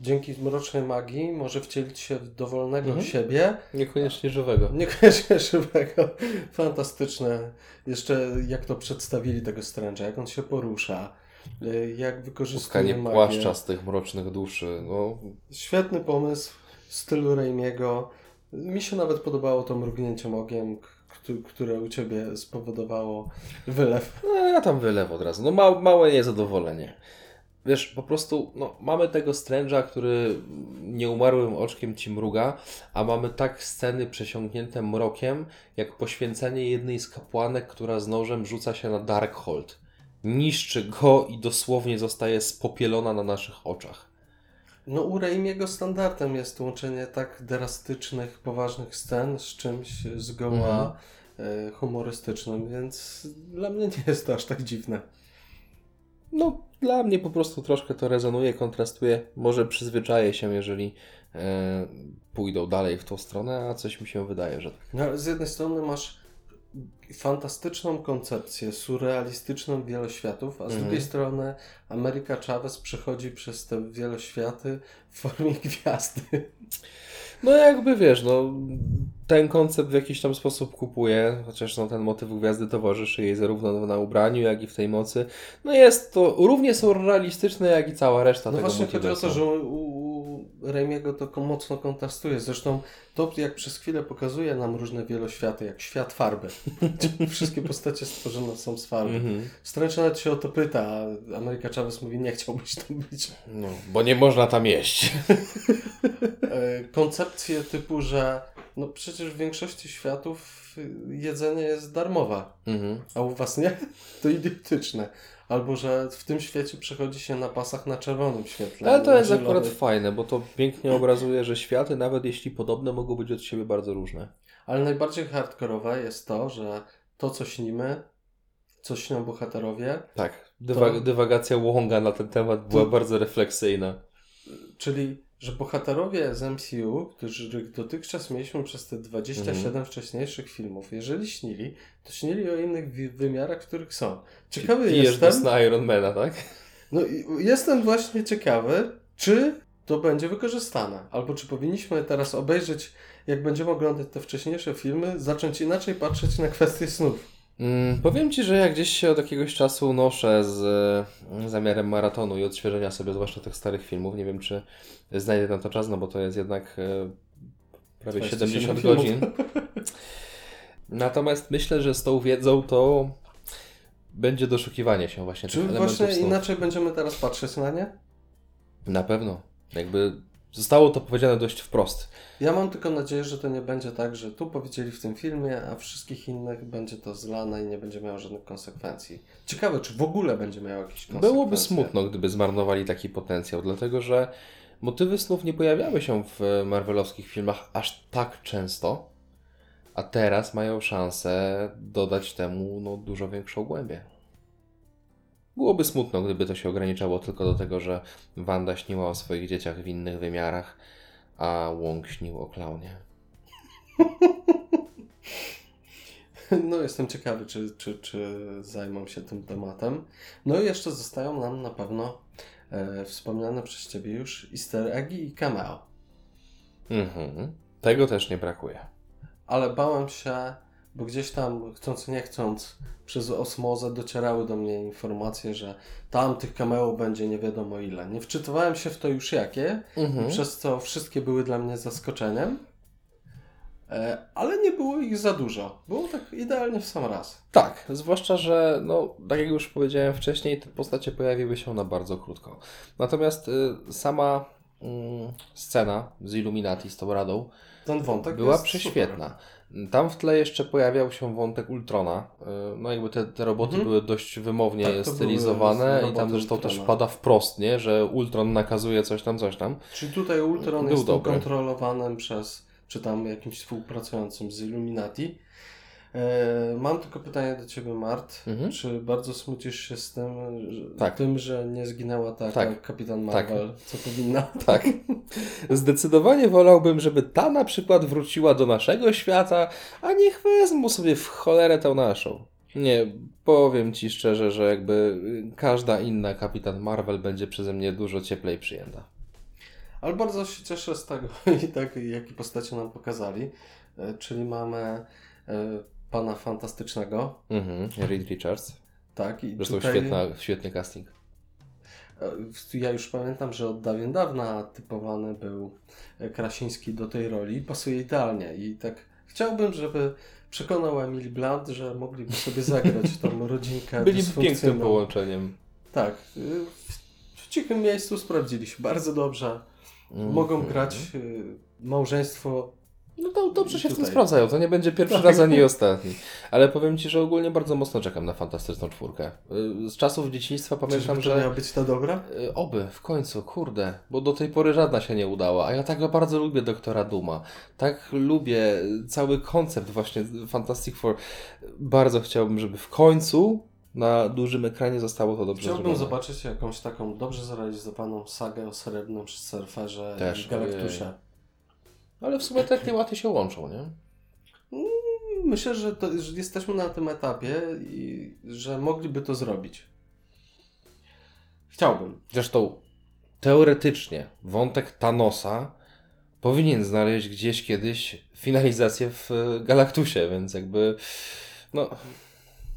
Speaker 3: dzięki mrocznej magii może wcielić się w dowolnego
Speaker 4: Mhm.
Speaker 3: siebie,
Speaker 4: Niekoniecznie żywego. (laughs)
Speaker 3: niekoniecznie żywego. Fantastyczne. Jeszcze jak to przedstawili tego Strange'a, jak on się porusza, y, jak wykorzystuje
Speaker 4: Puskanie
Speaker 3: magię.
Speaker 4: płaszcza z tych mrocznych duszy. No,
Speaker 3: Świetny pomysł w stylu Raimiego. Mi się nawet podobało to mrugnięcie okiem, k- które u Ciebie spowodowało wylew.
Speaker 4: no ja tam wylew od razu. No ma, małe niezadowolenie. Wiesz, po prostu no, mamy tego Strange'a, który nieumarłym oczkiem ci mruga, a mamy tak sceny przesiąknięte mrokiem, jak poświęcenie jednej z kapłanek, która z nożem rzuca się na Darkhold. Niszczy go i dosłownie zostaje spopielona na naszych oczach.
Speaker 3: No u Raimiego standardem jest łączenie tak drastycznych, poważnych scen z czymś zgoła e, humorystycznym, więc dla mnie nie jest to aż tak dziwne.
Speaker 4: No, dla mnie po prostu troszkę to rezonuje, kontrastuje. Może przyzwyczaję się, jeżeli e, pójdą dalej w tą stronę, a coś mi się wydaje, że tak.
Speaker 3: No, ale z jednej strony masz fantastyczną koncepcję, surrealistyczną wieloświatów, a z
Speaker 4: Mhm.
Speaker 3: drugiej strony Ameryka Chavez przechodzi przez te wieloświaty w formie (laughs) gwiazdy.
Speaker 4: No jakby wiesz, no ten koncept w jakiś tam sposób kupuje, chociaż no, ten motyw gwiazdy towarzyszy jej zarówno na ubraniu, jak i w tej mocy. No jest to równie surrealistyczne, jak i cała reszta
Speaker 3: No
Speaker 4: tego
Speaker 3: właśnie chodzi o to, że u, u Raimiego to mocno kontrastuje. Zresztą to, jak przez chwilę pokazuje nam różne wieloświaty, jak świat farby. (laughs) Wszystkie postacie stworzone są z farby.
Speaker 4: Mhm.
Speaker 3: Strange nawet się o to pyta, a Ameryka Chavez mówi, nie chciałbyś tam być.
Speaker 4: No, bo nie można tam jeść. (laughs)
Speaker 3: E, Koncepcje typu, że no przecież w większości światów jedzenie jest darmowe,
Speaker 4: Mhm.
Speaker 3: a u was nie? (laughs) To idiotyczne. Albo, że w tym świecie przechodzi się na pasach na czerwonym świetle.
Speaker 4: Ale to jest akurat
Speaker 3: zielonym.
Speaker 4: fajne, bo to pięknie obrazuje, że światy, nawet jeśli podobne, mogą być od siebie bardzo różne.
Speaker 3: Ale najbardziej hardkorowe jest to, że to, co śnimy, co śnią bohaterowie,
Speaker 4: Tak, dywa-
Speaker 3: To-
Speaker 4: dywagacja Wonga na ten temat była
Speaker 3: To-
Speaker 4: bardzo refleksyjna.
Speaker 3: czyli że bohaterowie z MCU, których dotychczas mieliśmy przez te 27
Speaker 4: Mhm.
Speaker 3: wcześniejszych filmów, jeżeli śnili, to śnili o innych wymiarach, w których są. Ciekawy
Speaker 4: Pijesz
Speaker 3: jestem,
Speaker 4: sna Ironmana, tak?
Speaker 3: no, i- jestem właśnie ciekawy, czy to będzie wykorzystane, albo czy powinniśmy teraz obejrzeć, jak będziemy oglądać te wcześniejsze filmy, zacząć inaczej patrzeć na kwestie snów.
Speaker 4: Mm, powiem Ci, że jak gdzieś się od jakiegoś czasu noszę z e, zamiarem maratonu i odświeżenia sobie zwłaszcza tych starych filmów, nie wiem czy znajdę na to czas, no bo to jest jednak e, prawie
Speaker 3: 27
Speaker 4: 70
Speaker 3: filmów.
Speaker 4: godzin. (laughs) Natomiast myślę, że z tą wiedzą to będzie doszukiwanie się właśnie
Speaker 3: Czy
Speaker 4: tych elementów
Speaker 3: właśnie inaczej będziemy teraz patrzeć na nie?
Speaker 4: Na pewno. Jakby zostało to powiedziane dość wprost.
Speaker 3: Ja mam tylko nadzieję, że to nie będzie tak, że tu powiedzieli w tym filmie, a wszystkich innych będzie to zlane i nie będzie miało żadnych konsekwencji. Ciekawe, czy w ogóle będzie miało jakieś konsekwencje.
Speaker 4: Byłoby smutno, gdyby zmarnowali taki potencjał, dlatego że motywy snów nie pojawiały się w marvelowskich filmach aż tak często, a teraz mają szansę dodać temu no, dużo większą głębię. Byłoby smutno, gdyby to się ograniczało tylko do tego, że Wanda śniła o swoich dzieciach w innych wymiarach, a Wong śnił o klaunie.
Speaker 3: No jestem ciekawy, czy, czy, czy zajmą się tym tematem. No i jeszcze zostają nam na pewno e, wspomniane przez Ciebie już easter eggi i cameo.
Speaker 4: Mhm. Tego też nie brakuje.
Speaker 3: Ale bałem się, bo gdzieś tam, chcąc nie chcąc, przez osmozę docierały do mnie informacje, że tam tych cameo będzie nie wiadomo ile. Nie wczytywałem się w to już jakie,
Speaker 4: Mhm.
Speaker 3: przez co wszystkie były dla mnie zaskoczeniem. E, ale nie było ich za dużo. Było tak idealnie w sam raz.
Speaker 4: Tak, zwłaszcza, że no, tak jak już powiedziałem wcześniej, te postacie pojawiły się na bardzo krótko. Natomiast y, sama scena z Illuminati, z tą radą,
Speaker 3: Ten wątek
Speaker 4: była prześwietna. Tam w tle jeszcze pojawiał się wątek Ultrona. Y, No jakby te, te roboty
Speaker 3: Mhm.
Speaker 4: były dość wymownie
Speaker 3: Tak,
Speaker 4: stylizowane i tam zresztą
Speaker 3: Ultrona.
Speaker 4: też pada wprost, nie? że Ultron nakazuje coś tam, coś tam.
Speaker 3: super. Czyli tutaj Ultron
Speaker 4: Był
Speaker 3: jest
Speaker 4: dobry.
Speaker 3: kontrolowanym przez, czy tam jakimś współpracującym z Illuminati. E, mam tylko pytanie do Ciebie, Mart.
Speaker 4: Mhm.
Speaker 3: Czy bardzo smucisz się z tym, że,
Speaker 4: Tak.
Speaker 3: tym, że nie zginęła ta
Speaker 4: Tak.
Speaker 3: kapitan
Speaker 4: Tak.
Speaker 3: Marvel, co powinna? (laughs)
Speaker 4: Tak. Zdecydowanie wolałbym, żeby ta na przykład wróciła do naszego świata, a niech wezmą sobie w cholerę tą naszą. Nie, powiem Ci szczerze, że jakby każda inna Kapitan Marvel będzie przeze mnie dużo cieplej przyjęta.
Speaker 3: Ale bardzo się cieszę z tego, (laughs) i tak, jakie postacie nam pokazali. E, Czyli mamy e, pana fantastycznego,
Speaker 4: Mhm, Reed Richards.
Speaker 3: tak? I
Speaker 4: Zresztą
Speaker 3: tutaj,
Speaker 4: świetna, świetny casting.
Speaker 3: e, Ja już pamiętam, że od dawien dawna typowany był Krasiński do tej roli. Pasuje idealnie i tak chciałbym, żeby przekonał Emily Blunt, że mogliby sobie zagrać tą (laughs) rodzinkę
Speaker 4: Byli pięknym połączeniem.
Speaker 3: Tak. y, W, w cichym miejscu sprawdzili się bardzo dobrze. Mogą
Speaker 4: Mhm.
Speaker 3: grać y, małżeństwo.
Speaker 4: No to dobrze się w tym sprawdzają. To nie będzie pierwszy
Speaker 3: Tak.
Speaker 4: raz ani ostatni. Ale powiem Ci, że ogólnie bardzo mocno czekam na fantastyczną czwórkę. Y, Z czasów dzieciństwa pamiętam,
Speaker 3: Czyżby to
Speaker 4: że.
Speaker 3: miała być ta dobra?
Speaker 4: Y, Oby, w końcu, kurde, bo do tej pory żadna się nie udała, a ja tak bardzo lubię Doktora Duma, tak lubię cały koncept właśnie Fantastic Four. Bardzo chciałbym, żeby w końcu na dużym ekranie zostało to dobrze
Speaker 3: Chciałbym
Speaker 4: zrobione.
Speaker 3: zobaczyć jakąś taką dobrze zrealizowaną sagę o srebrnym surferze
Speaker 4: Też,
Speaker 3: i Galaktusie.
Speaker 4: Ale w sumie te tematy się łączą, nie?
Speaker 3: Myślę, że, to, że jesteśmy na tym etapie i że mogliby to zrobić. Chciałbym.
Speaker 4: Zresztą teoretycznie wątek Thanosa powinien znaleźć gdzieś kiedyś finalizację w e, Galaktusie, więc jakby no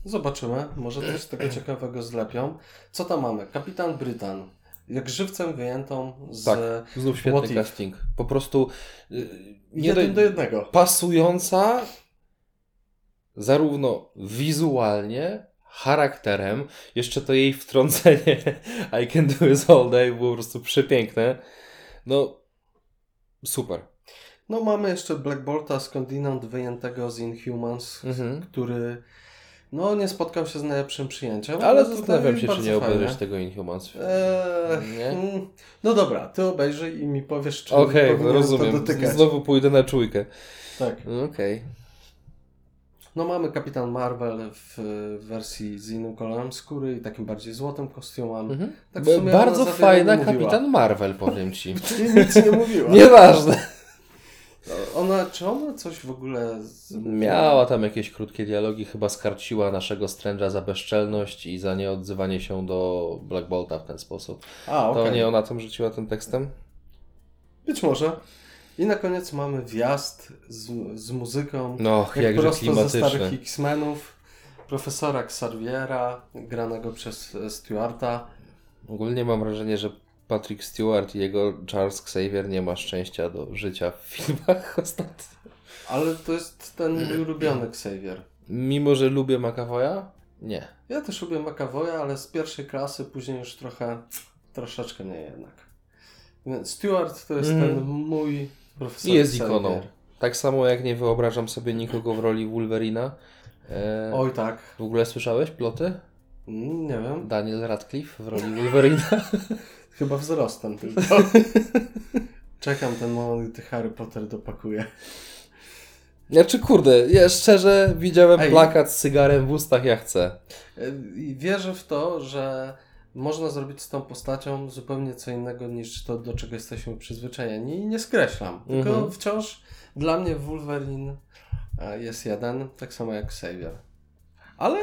Speaker 3: Zobaczymy. Może coś tego ciekawego zlepią. Co tam mamy? Kapitan Brytan. Jak żywcem wyjętą z
Speaker 4: Tak. znów
Speaker 3: What
Speaker 4: świetny
Speaker 3: if?
Speaker 4: casting. Po prostu y, nie
Speaker 3: jeden
Speaker 4: do,
Speaker 3: do jednego.
Speaker 4: pasująca zarówno wizualnie, charakterem, jeszcze to jej wtrącenie (laughs) I can do this all day było po prostu przepiękne. No super.
Speaker 3: No mamy jeszcze Black Bolta skądinąd wyjętego z Inhumans,
Speaker 4: Mhm.
Speaker 3: który no nie spotkał się z najlepszym przyjęciem.
Speaker 4: Ale zastanawiam się, czy nie obejrzysz tego Inhumans.
Speaker 3: Eee,
Speaker 4: Nie?
Speaker 3: mm, No dobra, ty obejrzyj i mi powiesz, czy
Speaker 4: Okej, no
Speaker 3: powinienem to
Speaker 4: rozumiem.
Speaker 3: dotykać.
Speaker 4: Znowu pójdę na czujkę.
Speaker 3: Tak.
Speaker 4: Okej.
Speaker 3: No mamy Kapitan Marvel w wersji z innym kolorem skóry i takim bardziej złotym kostiumem.
Speaker 4: Mhm.
Speaker 3: Tak
Speaker 4: Bardzo fajna. Kapitan Marvel, powiem ci. (laughs)
Speaker 3: Nic nie mówiła.
Speaker 4: Nieważne.
Speaker 3: Ona, czy ona coś w ogóle... Z...
Speaker 4: Miała tam jakieś krótkie dialogi, chyba skarciła naszego Strange'a za bezczelność i za nieodzywanie się do Black Bolta w ten sposób.
Speaker 3: A,
Speaker 4: To
Speaker 3: okej.
Speaker 4: nie ona tam rzuciła tym tekstem?
Speaker 3: Być może. I na koniec mamy wjazd z, z muzyką.
Speaker 4: No,
Speaker 3: jak
Speaker 4: jakże
Speaker 3: prosto ze
Speaker 4: klimatyczny.
Speaker 3: starych X-Menów. Profesora Xaviera, granego przez Stewarta.
Speaker 4: Ogólnie mam wrażenie, że Patrick Stewart i jego Charles Xavier nie ma szczęścia do życia w filmach (laughs) ostatnio.
Speaker 3: Ale to jest ten mój ulubiony Xavier.
Speaker 4: Mimo, że lubię McAvoya? Nie.
Speaker 3: Ja też lubię McAvoya, ale z pierwszej klasy, później już trochę, troszeczkę nie jednak. Stewart to jest
Speaker 4: Mm.
Speaker 3: ten mój profesor
Speaker 4: I jest
Speaker 3: Xavier.
Speaker 4: ikoną. Tak samo jak nie wyobrażam sobie nikogo w roli Wolverina. E,
Speaker 3: Oj tak,
Speaker 4: w ogóle słyszałeś ploty?
Speaker 3: Nie wiem,
Speaker 4: Daniel Radcliffe w roli Wolverina. (laughs)
Speaker 3: chyba wzrostem tylko. (laughs) Czekam ten moment, gdy Harry Potter dopakuje.
Speaker 4: Znaczy kurde, ja szczerze widziałem
Speaker 3: Ej.
Speaker 4: plakat z cygarem w ustach, ja chcę.
Speaker 3: E, I wierzę w to, że można zrobić z tą postacią zupełnie co innego niż to, do czego jesteśmy przyzwyczajeni. I nie skreślam. Tylko
Speaker 4: Mhm.
Speaker 3: wciąż dla mnie Wolverine e, jest jeden, tak samo jak Xavier. Ale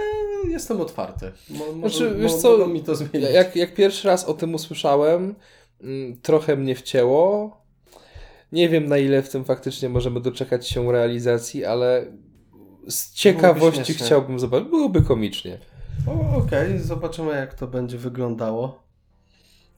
Speaker 3: jestem otwarty. Mo, może,
Speaker 4: Znaczy, wiesz
Speaker 3: mo,
Speaker 4: co,
Speaker 3: mi to zmienić.
Speaker 4: Jak, jak pierwszy raz o tym usłyszałem, mm, trochę mnie wcięło. Nie wiem na ile w tym faktycznie możemy doczekać się realizacji, ale z ciekawości chciałbym zobaczyć. Byłoby komicznie.
Speaker 3: Okej, zobaczymy jak to będzie wyglądało.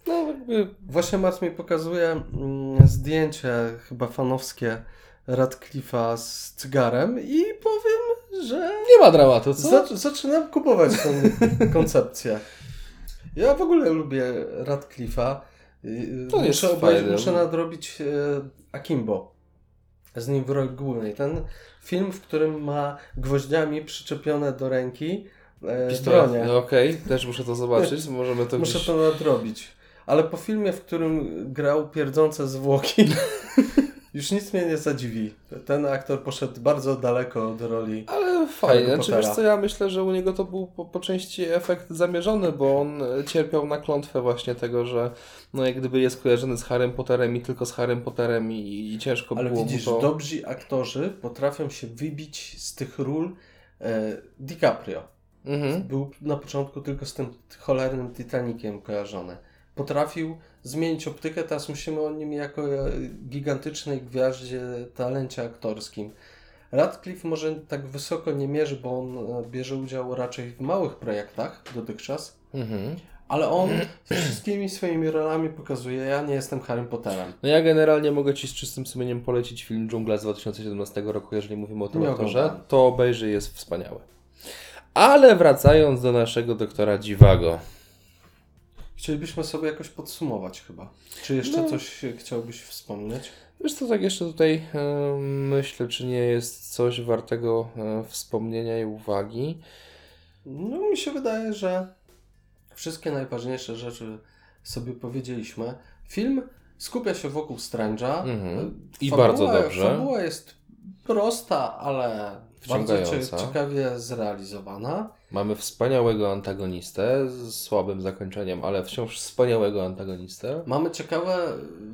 Speaker 4: No, jakby
Speaker 3: Właśnie Mars mi pokazuje mm, zdjęcie chyba fanowskie Radcliffe'a z cygarem i powiem, że
Speaker 4: nie ma dramatu, co?
Speaker 3: Zac- zaczynam kupować tę (laughs) koncepcję. Ja w ogóle lubię Radcliffe'a.
Speaker 4: To
Speaker 3: muszę, obejrzeć, muszę nadrobić e, Akimbo. Z nim w roli głównej. Ten film, w którym ma gwoździami przyczepione do ręki e,
Speaker 4: Pistolet. No okej, też muszę to zobaczyć. Możemy to
Speaker 3: Muszę
Speaker 4: gdzieś...
Speaker 3: to nadrobić. Ale po filmie, w którym grał pierdzące zwłoki, (laughs) już nic mnie nie zadziwi. Ten aktor poszedł bardzo daleko od roli.
Speaker 4: Ale fajnie, znaczy wiesz co, ja myślę, że u niego to był po, po części efekt zamierzony, bo on e, cierpiał na klątwę właśnie tego, że no jak gdyby jest kojarzony z Harrym Potterem i tylko z Harrym Potterem i, i ciężko
Speaker 3: Ale
Speaker 4: było
Speaker 3: widzisz,
Speaker 4: mu to...
Speaker 3: dobrzy aktorzy potrafią się wybić z tych ról e, DiCaprio.
Speaker 4: Mhm.
Speaker 3: Był na początku tylko z tym cholernym Titanikiem kojarzony. Potrafił zmienić optykę, teraz myślimy o nim jako e, gigantycznej gwiaździe, talencie aktorskim. Radcliffe może tak wysoko nie mierzy, bo on e, bierze udział raczej w małych projektach dotychczas,
Speaker 4: Mhm.
Speaker 3: ale on wszystkimi swoimi rolami pokazuje, ja nie jestem Harry Potterem.
Speaker 4: No ja generalnie mogę Ci z czystym sumieniem polecić film Dżungla z 2017 roku, jeżeli mówimy o tym
Speaker 3: Nie
Speaker 4: aktorze,
Speaker 3: oglądałem.
Speaker 4: to obejrzyj, jest wspaniały. Ale wracając do naszego doktora Dziwago.
Speaker 3: Chcielibyśmy sobie jakoś podsumować chyba. Czy jeszcze
Speaker 4: No.
Speaker 3: coś e, chciałbyś wspomnieć?
Speaker 4: Wiesz co, tak jeszcze tutaj e, myślę, czy nie jest coś wartego e, wspomnienia i uwagi.
Speaker 3: No mi się wydaje, że wszystkie najważniejsze rzeczy sobie powiedzieliśmy. Film skupia się wokół Strange'a.
Speaker 4: Mhm. I
Speaker 3: Fabuła-
Speaker 4: bardzo dobrze.
Speaker 3: Fabuła jest prosta, ale bardzo ciekawie zrealizowana.
Speaker 4: Mamy wspaniałego antagonistę z słabym zakończeniem, ale wciąż wspaniałego antagonistę.
Speaker 3: Mamy ciekawe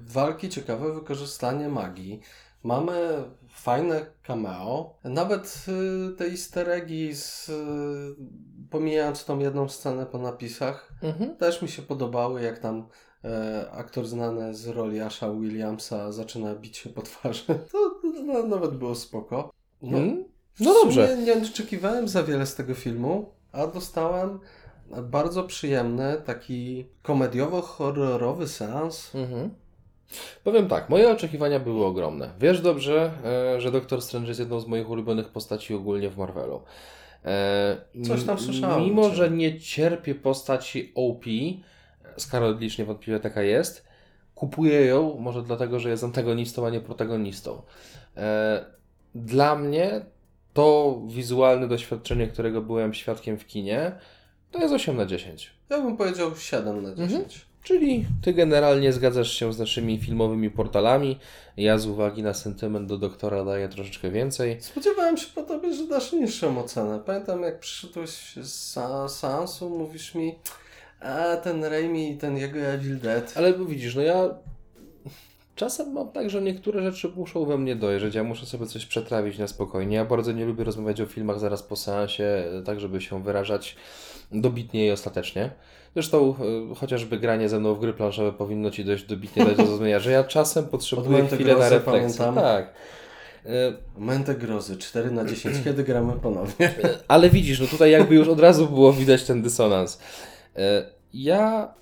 Speaker 3: walki, ciekawe wykorzystanie magii. Mamy fajne cameo. Nawet y, te easter eggi, z, y, pomijając tą jedną scenę po napisach,
Speaker 4: Mhm.
Speaker 3: też mi się podobały, jak tam e, aktor znany z roli Asha Williamsa zaczyna bić się po twarzy. (laughs) To no, nawet było spoko. No,
Speaker 4: Mm? No dobrze.
Speaker 3: nie oczekiwałem za wiele z tego filmu, a dostałem bardzo przyjemny, taki komediowo-horrorowy seans.
Speaker 4: Mhm. Powiem tak, moje oczekiwania były ogromne. Wiesz dobrze, e, że Doktor Strange jest jedną z moich ulubionych postaci ogólnie w Marvelu. E,
Speaker 3: Coś tam słyszałem,
Speaker 4: Mimo,
Speaker 3: czy-
Speaker 4: że nie cierpię postaci OP, Scarlet Leach niewątpliwie taka jest, kupuję ją, może dlatego, że jest antagonistą, a nie protagonistą. E, Dla mnie to wizualne doświadczenie, którego byłem świadkiem w kinie, to jest 8 na 10.
Speaker 3: Ja bym powiedział 7 na 10.
Speaker 4: Czyli ty generalnie zgadzasz się z naszymi filmowymi portalami. Ja z uwagi na sentyment do doktora daję troszeczkę więcej.
Speaker 3: Spodziewałem się po tobie, że dasz niższą ocenę. Pamiętam, jak przyszedłeś z seansu, mówisz mi, a ten Raimi i ten jego Evil Dead.
Speaker 4: Ale widzisz, no ja czasem mam tak, że niektóre rzeczy muszą we mnie dojrzeć. Ja muszę sobie coś przetrawić na spokojnie. Ja bardzo nie lubię rozmawiać o filmach zaraz po seansie, tak żeby się wyrażać dobitnie i ostatecznie. Zresztą y, chociażby granie ze mną w gry planszowe powinno Ci dość dobitnie dać do (laughs) zrozumienia, że ja czasem potrzebuję chwilę na refleksję.
Speaker 3: pamiętam.
Speaker 4: Tak. Y,
Speaker 3: Mente grozy, 4 na 10. Kiedy gramy ponownie? (laughs)
Speaker 4: Ale widzisz, no tutaj jakby już od razu było widać ten dysonans. E, Ja,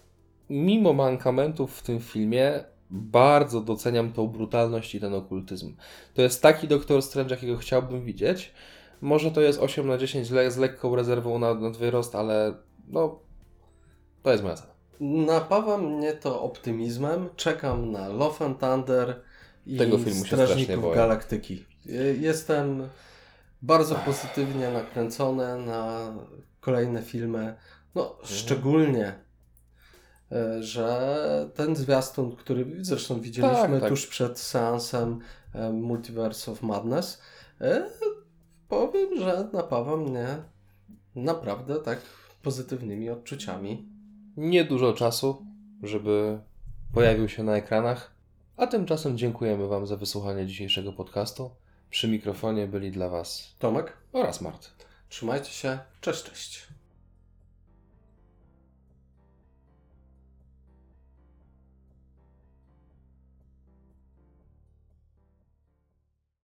Speaker 4: mimo mankamentów w tym filmie, bardzo doceniam tą brutalność i ten okultyzm. To jest taki Doktor Strange, jakiego chciałbym widzieć. Może to jest 8 na 10 le- z lekką rezerwą na, na wyrost, ale no, to jest moja cena.
Speaker 3: Napawa mnie to optymizmem. Czekam na Love and Thunder i
Speaker 4: Tego filmu
Speaker 3: Strażników. Galaktyki. Jestem bardzo pozytywnie nakręcony na kolejne filmy. No,
Speaker 4: Mhm.
Speaker 3: szczególnie, że ten zwiastun, który zresztą widzieliśmy
Speaker 4: Tak, tak.
Speaker 3: tuż przed seansem y, Multiverse of Madness, y, powiem, że napawa mnie naprawdę tak pozytywnymi odczuciami.
Speaker 4: Niedużo czasu, żeby pojawił się na ekranach, a tymczasem dziękujemy Wam za wysłuchanie dzisiejszego podcastu. Przy mikrofonie byli dla Was
Speaker 3: Tomek?
Speaker 4: oraz Mart.
Speaker 3: Trzymajcie się. Cześć, cześć.